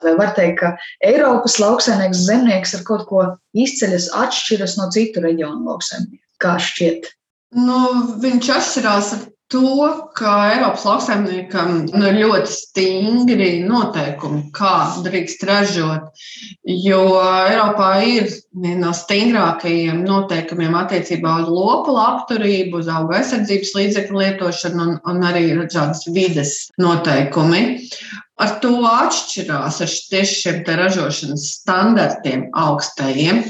Var teikt, ka Eiropas lauksaimnieks zemnieks ar kaut ko izceļas, atšķiras no citu reģionu lauksaimnieku? Kā šķiet? Nu, viņš atšķirās ar to, ka Eiropas lauksaimniekam nu, ir ļoti stingri noteikumi, kā drīkst ražot. Jo Eiropā ir viena no stingrākajiem noteikumiem attiecībā uz lopu labturību, uz auga aizsardzības līdzekļu lietošanu un, un arī dažādas vides noteikumi ar to atšķirās ar tieši šiem ražošanas standartiem augstajiem.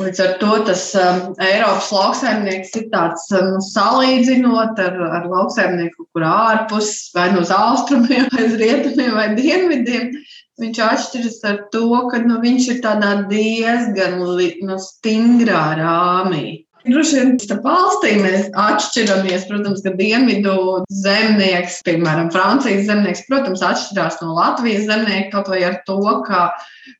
Līdz ar to tas um, Eiropas lauksaimnieks ir tāds um, salīdzinot ar, ar lauksaimnieku, kur ārpus vai no austrumiem, vai rietumiem vai dienvidiem. Viņš atšķiras ar to, ka nu, viņš ir tādā diezgan nu, stingrā rāmī. Droši vien starp valstīm mēs atšķiramies. Protams, ka dienvidu zemnieks, piemēram, Francijas zemnieks, protams, atšķirās no Latvijas zemnieka kaut vai ar to, ka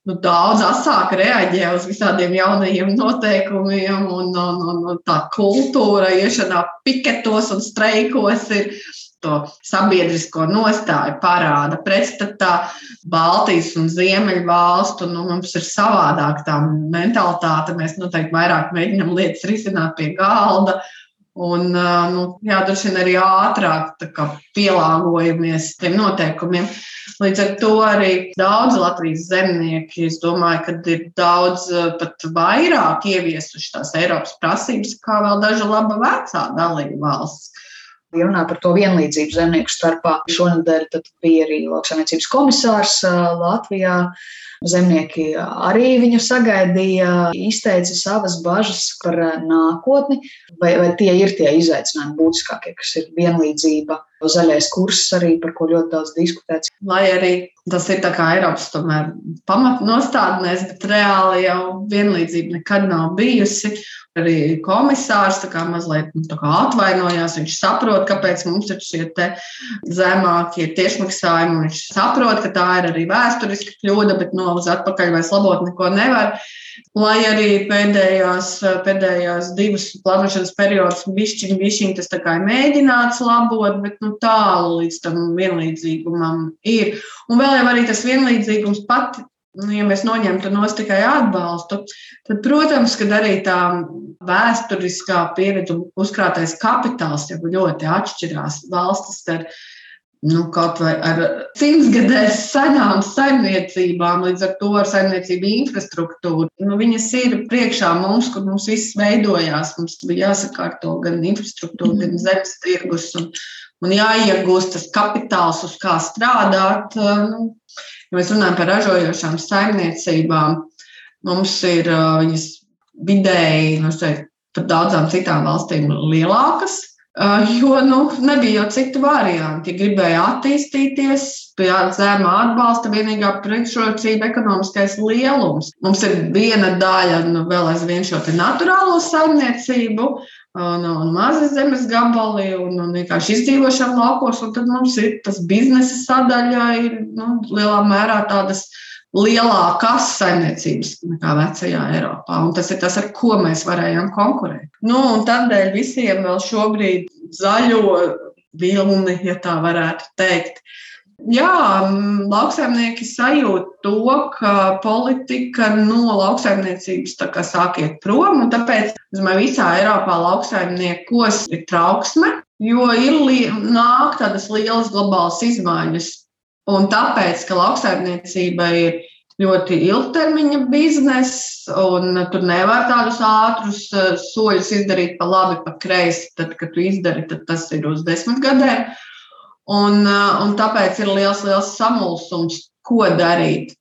nu, daudz asāk reaģē uz visādiem jaunajiem noteikumiem, un, un, un, un tā kultūra iešanā piketos un streikos ir to sabiedrisko nostāju parāda. Pretstatā Baltijas un Ziemeļu valstu nu, mums ir savādāk tā mentalitāte. Mēs noteikti vairāk mēģinām lietas risināt pie galda. Un, nu, jā, droši vien arī ātrāk pielāgojamies tiem noteikumiem. Līdz ar to arī daudz Latvijas zemnieki, es domāju, ka ir daudz pat vairāk ieviesuši tās Eiropas prasības, kā vēl daža laba vecā dalība valsts. Ja runā par to vienlīdzību zemnieku starpā, šonadēļ bija arī lauksaimniecības komisārs Latvijā. Zemnieki arī viņu sagaidīja, izteica savas bažas par nākotni, vai, vai tie ir tie izaicinājumi būtiskākie, kas ir vienlīdzība, zaļais kurs arī, par ko ļoti daudz diskutēts. Lai arī tas ir tā kā Eiropas pamatnostādnēs, bet reāli jau vienlīdzība nekad nav bijusi arī komisārs mazliet nu, atvainojās. Viņš saprot, kāpēc mums ir šie zemākie tiešmaksājumi. Viņš saprot, ka tā ir arī vēsturiska kļūda, bet no uz atpakaļ vairs labot neko nevar. Lai arī pēdējās, pēdējās divas plānošanas periodus bišķiņ, bišķiņ tas tā kā ir mēģināts labot, bet nu, tālu līdz tam vienlīdzīgumam ir. Un vēl jau arī tas vienlīdzīgums pat nu, ja mēs noņemtu no tikai atbalstu, tad, protams, ka arī tā vēsturiskā pieredze, uzkrātais kapitāls jau ļoti atšķirās valstis ar nu, kaut vai ar simtgadēs senām saimniecībām, līdz ar to ar saimniecību infrastruktūru. Nu, viņas ir priekšā mums, kur mums viss veidojās. Mums bija jāsakārto gan infrastruktūra, mm. gan zemes tirgus un, un jāiegūst tas kapitāls, uz kā strādāt. Nu, Ja mēs runājam par ražojošām saimniecībām, mums ir viņas vidēji, nu, teikt, par daudzām citām valstīm lielākas. Jo nu, nebija jau citu variantu. Ja gribēja attīstīties, bija zema atbalsta, vienīgā priekšrocība - ekonomiskais lielums. Mums ir viena daļa, nu, vēl aizvien šo naturālo saimniecību, un, un mazi zemes gabali un, un vienkārši izdzīvošana laukos. Tad mums ir tas biznesa sadaļa, ir nu, lielā mērā tādas lielākas saimniecības nekā vecajā Eiropā. Un tas ir tas, ar ko mēs varējām konkurēt. Nu, tādēļ visiem vēl šobrīd zaļo vilni, ja tā varētu teikt, Jā, lauksaimnieki sajūt to, ka politika no lauksaimniecības sāk iet prom. Tāpēc, domāju, visā Eiropā lauksaimniekos ir trauksme, jo ir nāk tādas lielas globālas izmaiņas. Un tāpēc, ka lauksaimniecība ir ļoti ilgtermiņa biznesa, un tur nevar tādus ātrus eh, soļus izdarīt pa labi, pa kreisi. Tad, kad tu izdari, tad tas ir uz desmit gadiem. Un, eh, un tāpēc ir liels, liels samulsums, ko darīt.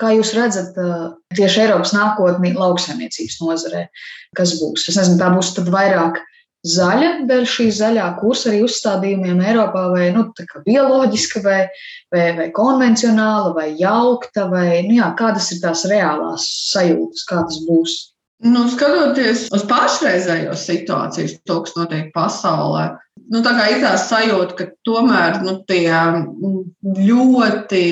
Kā jūs redzat, eh, tieši Eiropas nākotni lauksaimniecības nozarē, kas būs? Es nezinu, tā būs vairāk zaļa dēļ šī zaļā kursa arī uzstādījumiem Eiropā, vai nu, bioloģiska, vai, vai, vai konvencionāla, vai jaukta, vai nu, jā, kādas ir tās reālās sajūtas, kā tas būs? Nu, skatoties uz pašreizējo situāciju, to, kas notiek pasaulē, nu, ir tā sajūta, ka tomēr nu, tie ļoti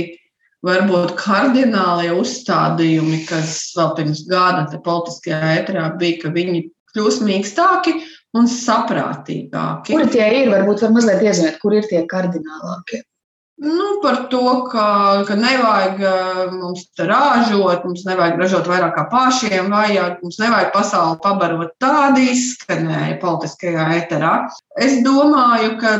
varbūt kardinālie uzstādījumi, kas vēl pirms gada politiskajā ēterā bija, ka viņi kļūs mīkstāki un saprātīgāki. Kur tie ir? Varbūt var mazliet iezīmēt, kur ir tie kardinālākie. Nu, par to, ka, ka nevajag eh, mums te ražot, mums nevajag ražot vairāk kā pašiem, vajag, mums nevajag pasauli pabarot tādā izskanēja politiskajā eterā. Es domāju, ka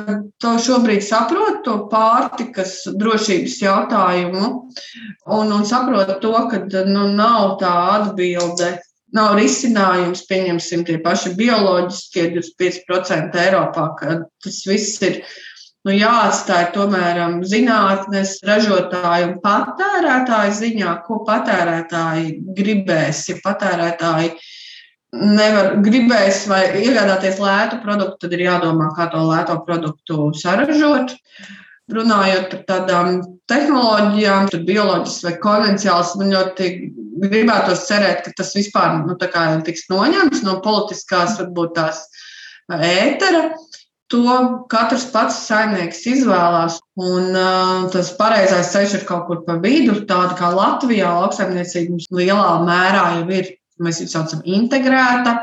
to šobrīd saprot to pārtikas drošības jautājumu un, un saprot to, ka nu, nav tā atbilde nav risinājums, pieņemsim, tie paši bioloģiskie 25% Eiropā, ka tas viss ir nu, jāatstāj tomēr zinātnes, ražotāju un patērētāju ziņā, ko patērētāji gribēs. Ja patērētāji nevar gribēs vai iegādāties lētu produktu, tad ir jādomā, kā to lēto produktu saražot. Runājot par tādām tehnoloģijām, tad bioloģisks vai konvencionāls, man ļoti gribētos cerēt, ka tas vispār nu, tiks noņemts no politiskās, varbūt tās ētera. To katrs pats saimnieks izvēlās. Un, uh, tas pareizais ceļš ir kaut kur pa vidu. Tāda kā Latvijā lauksaimniecība lielā mērā jau ir, mēs viņu saucam, integrēta.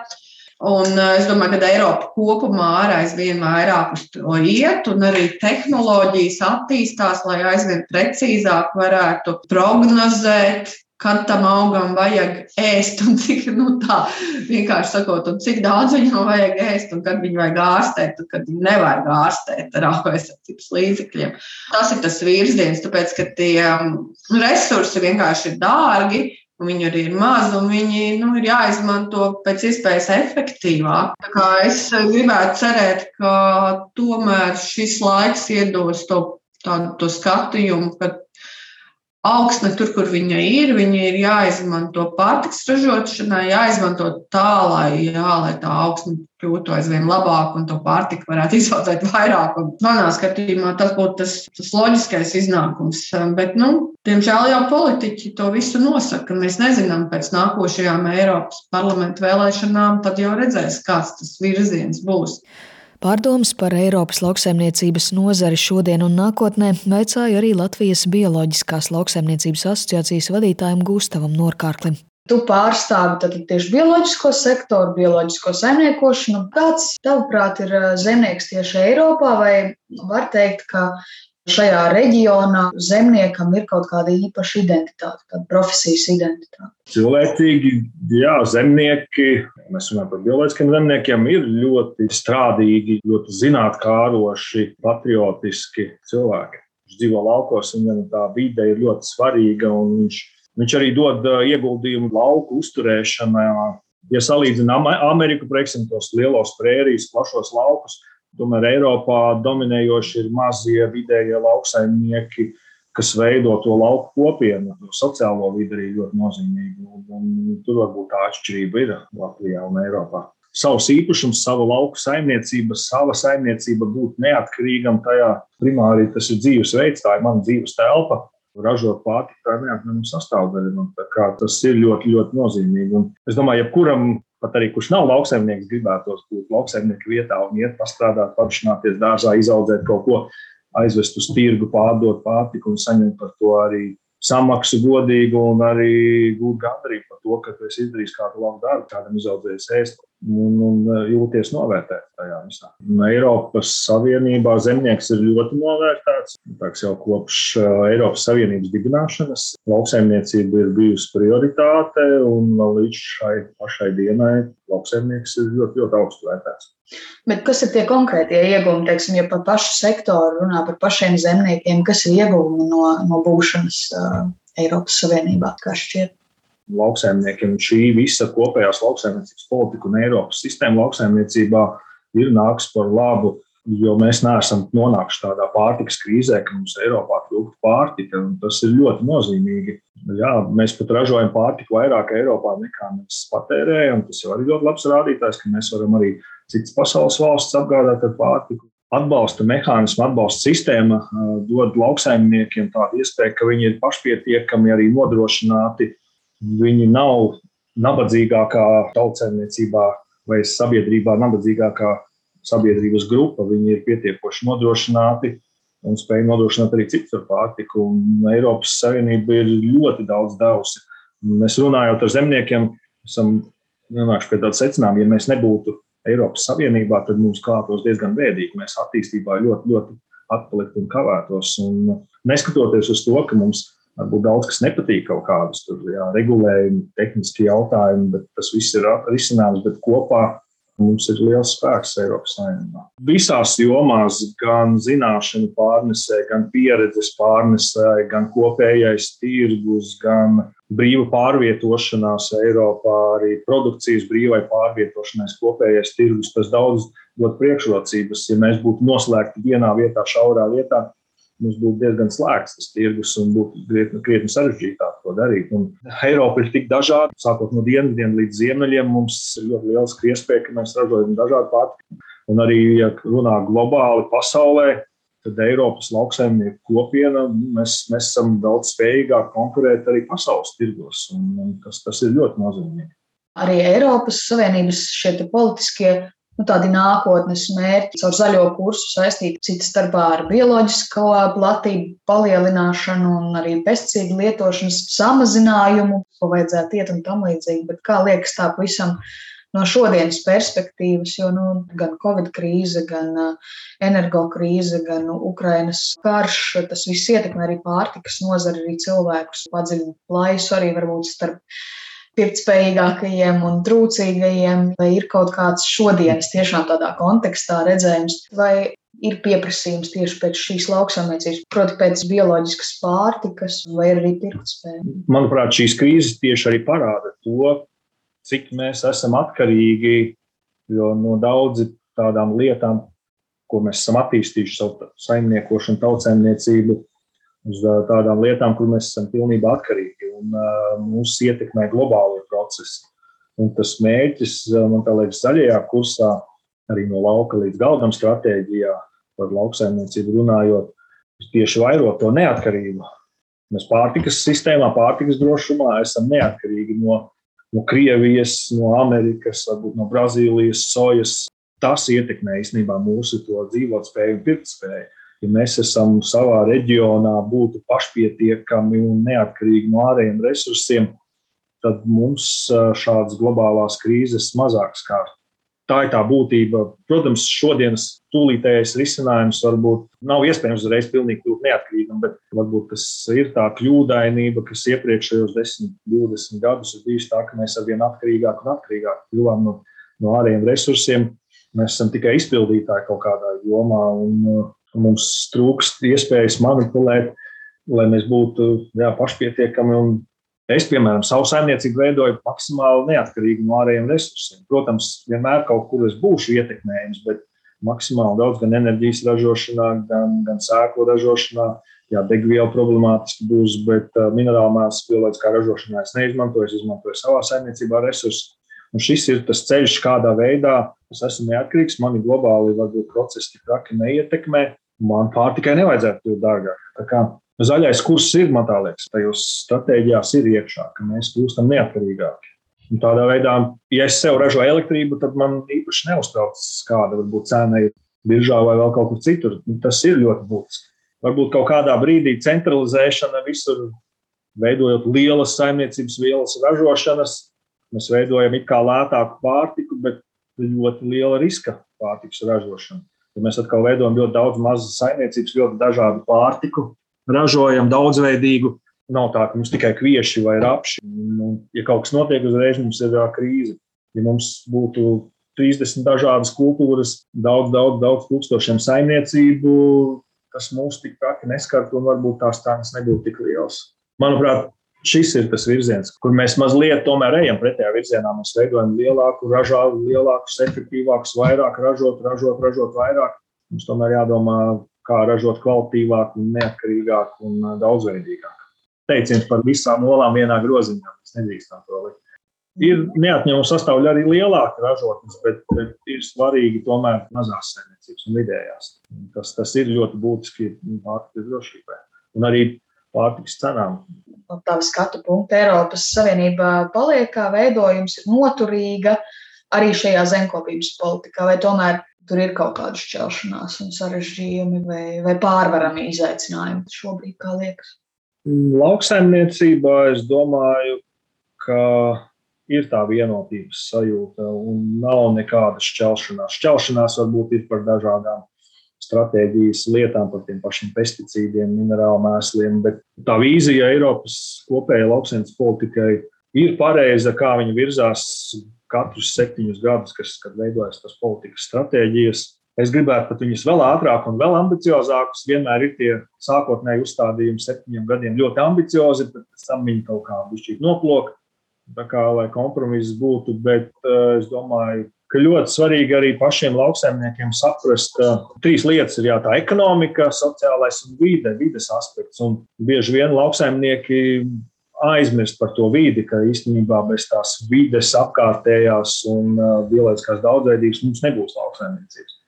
Un uh, es domāju, ka Eiropa kopumā arī aizvien vairāk uz to iet, un arī tehnoloģijas attīstās, lai aizvien precīzāk varētu prognozēt, kad tam augam vajag ēst, un cik, nu, tā vienkārši sakot, un cik daudz viņam vajag ēst, un kad viņu vajag ārstēt, un kad viņu nevajag ārstēt ar augstsaimniecības līdzekļiem. Tas ir tas virziens, tāpēc, ka tie um, resursi vienkārši ir dārgi. Viņi arī ir mazi, un viņi nu, ir jāizmanto pēc iespējas efektīvāk. Es gribētu cerēt, ka tomēr šis laiks iedos to, tādu to skatījumu, ka augsne tur, kur viņa ir, viņa ir jāizmanto pārtiks ražošanai, jāizmanto tā, lai, jā, lai tā augsne kļūtu aizvien labāk un to pārtiku varētu izaudzēt vairāk. Un manā skatījumā tas būtu tas, tas loģiskais iznākums. Bet, nu, diemžēl jau politiķi to visu nosaka. Mēs nezinām pēc nākošajām Eiropas parlamentu vēlēšanām, tad jau redzēs, kāds tas virziens būs. Pārdomas par Eiropas lauksaimniecības nozari šodien un nākotnē veicāja arī Latvijas Bioloģiskās lauksaimniecības asociācijas vadītājam Gustavam Norkārklim. Tu pārstāvi tad tieši bioloģisko sektoru, bioloģisko saimniekošanu. Kāds, tavuprāt, ir eh, zemnieks tieši Eiropā, vai var teikt, ka šajā reģionā zemniekam ir kaut kāda īpaša identitāte, kāda profesijas identitāte. Cilvēcīgi, jā, zemnieki, mēs runājam par bioloģiskiem zemniekiem, ir ļoti strādīgi, ļoti zinātnāroši, patriotiski cilvēki. Viņš dzīvo laukos, viņam tā vide ir ļoti svarīga, un viņš, viņš arī dod ieguldījumu lauku uzturēšanā. Ja salīdzinām Ameriku, piemēram, tos lielos prērijas, plašos laukus, Tomēr Eiropā dominējoši ir mazie vidējie lauksaimnieki, kas veido to lauku kopienu, to sociālo vidi arī ļoti nozīmīgi. Un, tur varbūt tā atšķirība ir Latvijā un Eiropā. Savs īpašums, sava lauka saimniecība, sava saimniecība būt neatkarīgam tajā primāri tas ir dzīvesveids, tā ir mana dzīves telpa. Ražot pārtiku, tā ir neatņemama sastāvdaļa. Tas ir ļoti, ļoti nozīmīgi. Un es domāju, jebkuram pat arī kurš nav lauksaimnieks, gribētos būt lauksaimnieka vietā un iet pastrādāt, pašināties dārzā, izaudzēt kaut ko, aizvest uz tirgu, pārdot pārtiku un saņemt par to arī samaksu godīgu un arī gūt gandarījumu par to, ka tu esi izdarījis kādu labu darbu, kādam izaudzējis ēst un, un uh, jūties novērtēt tajā visā. Un Eiropas Savienībā zemnieks ir ļoti novērtēts. Tāks jau kopš uh, Eiropas Savienības dibināšanas lauksaimniecība ir bijusi prioritāte un līdz šai pašai dienai lauksaimnieks ir ļoti, ļoti augstu vērtēts. Bet kas ir tie konkrētie iegūmi, teiksim, ja par pašu sektoru runā par pašiem zemniekiem, kas ir iegūmi no, no būšanas uh, Eiropas Savienībā, kā šķiet? Lauksaimniekiem šī visa kopējās lauksaimniecības politika un Eiropas sistēma lauksaimniecībā ir nāks par labu, jo mēs neesam nonākuši tādā pārtikas krīzē, ka mums Eiropā trūkst pārtika, tas ir ļoti nozīmīgi. Jā, mēs pat ražojam pārtiku vairāk Eiropā nekā mēs patērējam. Tas jau ir ļoti labs rādītājs, ka mēs varam arī citas pasaules valsts apgādāt ar pārtiku. Atbalsta mehānismu, atbalsta sistēma dod lauksaimniekiem tādu iespēju, ka viņi ir pašpietiekami arī nodrošināti. Viņi nav nabadzīgākā tautsēmniecībā vai sabiedrībā nabadzīgākā sabiedrības grupa. Viņi ir pietiekoši nodrošināti un spēj nodrošināt arī citu pārtiku. Un Eiropas Savienība ir ļoti daudz devusi. Mēs runājot ar zemniekiem, esam nonākuši pie tāda secinājuma, ja mēs nebūtu Eiropas Savienībā, tad mums klātos diezgan bēdīgi. Mēs attīstībā ļoti, ļoti atpaliktu un kavētos. Un neskatoties uz to, ka mums varbūt daudz kas nepatīk, kaut kādas tur, jā, regulējumi, tehniski jautājumi, bet tas viss ir risināms, bet kopā Mums ir liels spēks Eiropas Savienībā. Visās jomās, gan zināšanu pārnesē, gan pieredzes pārnesē, gan kopējais tirgus, gan brīva pārvietošanās Eiropā, arī produkcijas brīvai pārvietošanās, kopējais tirgus, tas daudz dod priekšrocības. Ja mēs būtu noslēgti vienā vietā, šaurā vietā, mums būtu diezgan slēgts tas tirgus un būtu krietni, krietni sarežģītāk to darīt. Un Eiropa ir tik dažāda, sākot no dienvidiem līdz ziemeļiem, mums ir ļoti liels iespēja, ka mēs ražojam dažādu pārtiku. Un arī, ja runā globāli pasaulē, tad Eiropas lauksaimnieku kopiena, mēs, mēs esam daudz spējīgāki konkurēt arī pasaules tirgos. Un, un tas, tas ir ļoti nozīmīgi. Arī Eiropas Savienības politiskie nu, tādi nākotnes mērķi caur zaļo kursu saistīti citas starpā ar bioloģisko platību palielināšanu un arī pesticīdu lietošanas samazinājumu, ko vajadzētu iet un tam līdzīgi. Bet kā liekas tā pavisam no šodienas perspektīvas, jo nu, gan Covid krīze, gan uh, energo krīze, gan Ukrainas karš, tas viss ietekmē arī pārtikas nozari, arī cilvēkus, padziļina plaisu arī varbūt starp pirktspējīgākajiem un trūcīgajiem, vai ir kaut kāds šodienas tiešām tādā kontekstā redzējums, vai ir pieprasījums tieši pēc šīs lauksaimniecības, proti, pēc bioloģiskas pārtikas, vai arī pirktspēja? Manuprāt, šīs krīzes tieši arī parāda to, cik mēs esam atkarīgi no daudzi tādām lietām, ko mēs esam attīstījuši savu saimniekošanu, tautsēmniecību, uz tādām lietām, kur mēs esam pilnībā atkarīgi un mūs ietekmē globālie procesi. Un tas mērķis, man liekas, zaļajā kursā, arī no lauka līdz galdam stratēģijā par lauksaimniecību runājot, tieši vairot to neatkarību. Mēs pārtikas sistēmā, pārtikas drošumā esam neatkarīgi no, no Krievijas, no Amerikas, varbūt no Brazīlijas, sojas. Tas ietekmē īstenībā mūsu dzīvotspēju un pirktspēju ja mēs esam savā reģionā, būtu pašpietiekami un neatkarīgi no ārējiem resursiem, tad mums šādas globālās krīzes mazāk skārt. Tā ir tā būtība. Protams, šodienas tūlītējais risinājums varbūt nav iespējams uzreiz pilnīgi kļūt neatkarīgam, bet varbūt tas ir tā kļūdainība, kas iepriekšējos 10, 20 gadus ir bijusi tā, ka mēs ar vien atkarīgāk un atkarīgāk kļuvām no, no ārējiem resursiem. Mēs esam tikai izpildītāji kaut kādā jomā, un Mums trūkst iespējas manipulēt, lai mēs būtu jā, pašpietiekami. Un es, piemēram, savu saimniecību veidoju maksimāli neatkarīgi no ārējiem resursiem. Protams, vienmēr kaut kur es būšu ietekmējams, bet maksimāli daudz gan enerģijas ražošanā, gan, gan sēklu ražošanā. Jā, degviela problemātiski būs, bet uh, minerālu māsas bioloģiskā ražošanā es neizmantoju, es izmantoju savā saimniecībā resursus. Un šis ir tas ceļš, kādā veidā es esmu neatkarīgs. Mani globāli varbūt procesi tik traki neietekmē, man pārtikai nevajadzētu būt dārgāk. Zaļais kurs ir, man liekas, tajos stratēģijās ir iekšā, ka mēs kļūstam neatkarīgāki. Un tādā veidā, ja es sev ražoju elektrību, tad man īpaši neuztrauc, kāda varbūt cena ir biržā vai vēl kaut kur citur. Tas ir ļoti būtiski. Varbūt kaut kādā brīdī centralizēšana visur, veidojot lielas saimniecības vielas ražošanas, mēs veidojam it kā lētāku pārtiku, bet ļoti liela riska pārtikas ražošana. Ja mēs atkal veidojam ļoti daudz mazas saimniecības, ļoti dažādu pārtiku, ražojam daudzveidīgu. Nav tā, ka mums tikai kvieši vai rapši. Nu, ja kaut kas notiek, uzreiz mums ir krīze. Ja mums būtu 30 dažādas kultūras, daudz, daudz, daudz tūkstošiem saimniecību, tas mūs tik traki neskartu un varbūt tās cenas nebūtu tik lielas. Manuprāt, šis ir tas virziens, kur mēs mazliet tomēr ejam pretējā virzienā. Mēs veidojam lielāku ražādu, lielākus, efektīvākus, vairāk ražot, ražot, ražot vairāk. Mums tomēr jādomā, kā ražot kvalitīvāk, neatkarīgāk un uh, daudzveidīgāk. Teiciens par visām olām vienā groziņā. Mēs nedrīkstam to likt. Ir neatņemama sastāvdaļa arī lielāka ražotnes, bet, bet ir svarīgi tomēr mazās saimniecības un vidējās. Tas, tas ir ļoti būtiski pārtikas drošībai. Un arī pārtikas cenām. No tāda skatu punkta Eiropas Savienībā paliek kā veidojums, ir noturīga arī šajā zemkopības politikā, vai tomēr tur ir kaut kāda šķelšanās un sarežģījumi vai, vai pārvarami izaicinājumi šobrīd, kā liekas? Lauksaimniecībā es domāju, ka ir tā vienotības sajūta un nav nekāda šķelšanās. Šķelšanās varbūt ir par dažādām stratēģijas lietām, par tiem pašiem pesticīdiem, minerālu mēsliem. Bet tā vīzija Eiropas kopējai lauksaimnes politikai ir pareiza, kā viņi virzās katrus septiņus gadus, kas, kad veidojas tas politikas stratēģijas. Es gribētu pat viņus vēl ātrāk un vēl ambiciozākus. Vienmēr ir tie sākotnēji uzstādījumi septiņiem gadiem ļoti ambiciozi, bet pēc tam viņi kaut kā bišķīt noplok, tā kā lai kompromiss būtu. Bet uh, es domāju, ka ļoti svarīgi arī pašiem lauksaimniekiem saprast, ka trīs lietas ir jā, tā ekonomika, sociālais un vide, vides aspekts. Un bieži vien lauksaimnieki aizmirst par to vidi, ka īstenībā bez tās vides apkārtējās un bioloģiskās daudzveidības mums nebūs lauksaimniecības.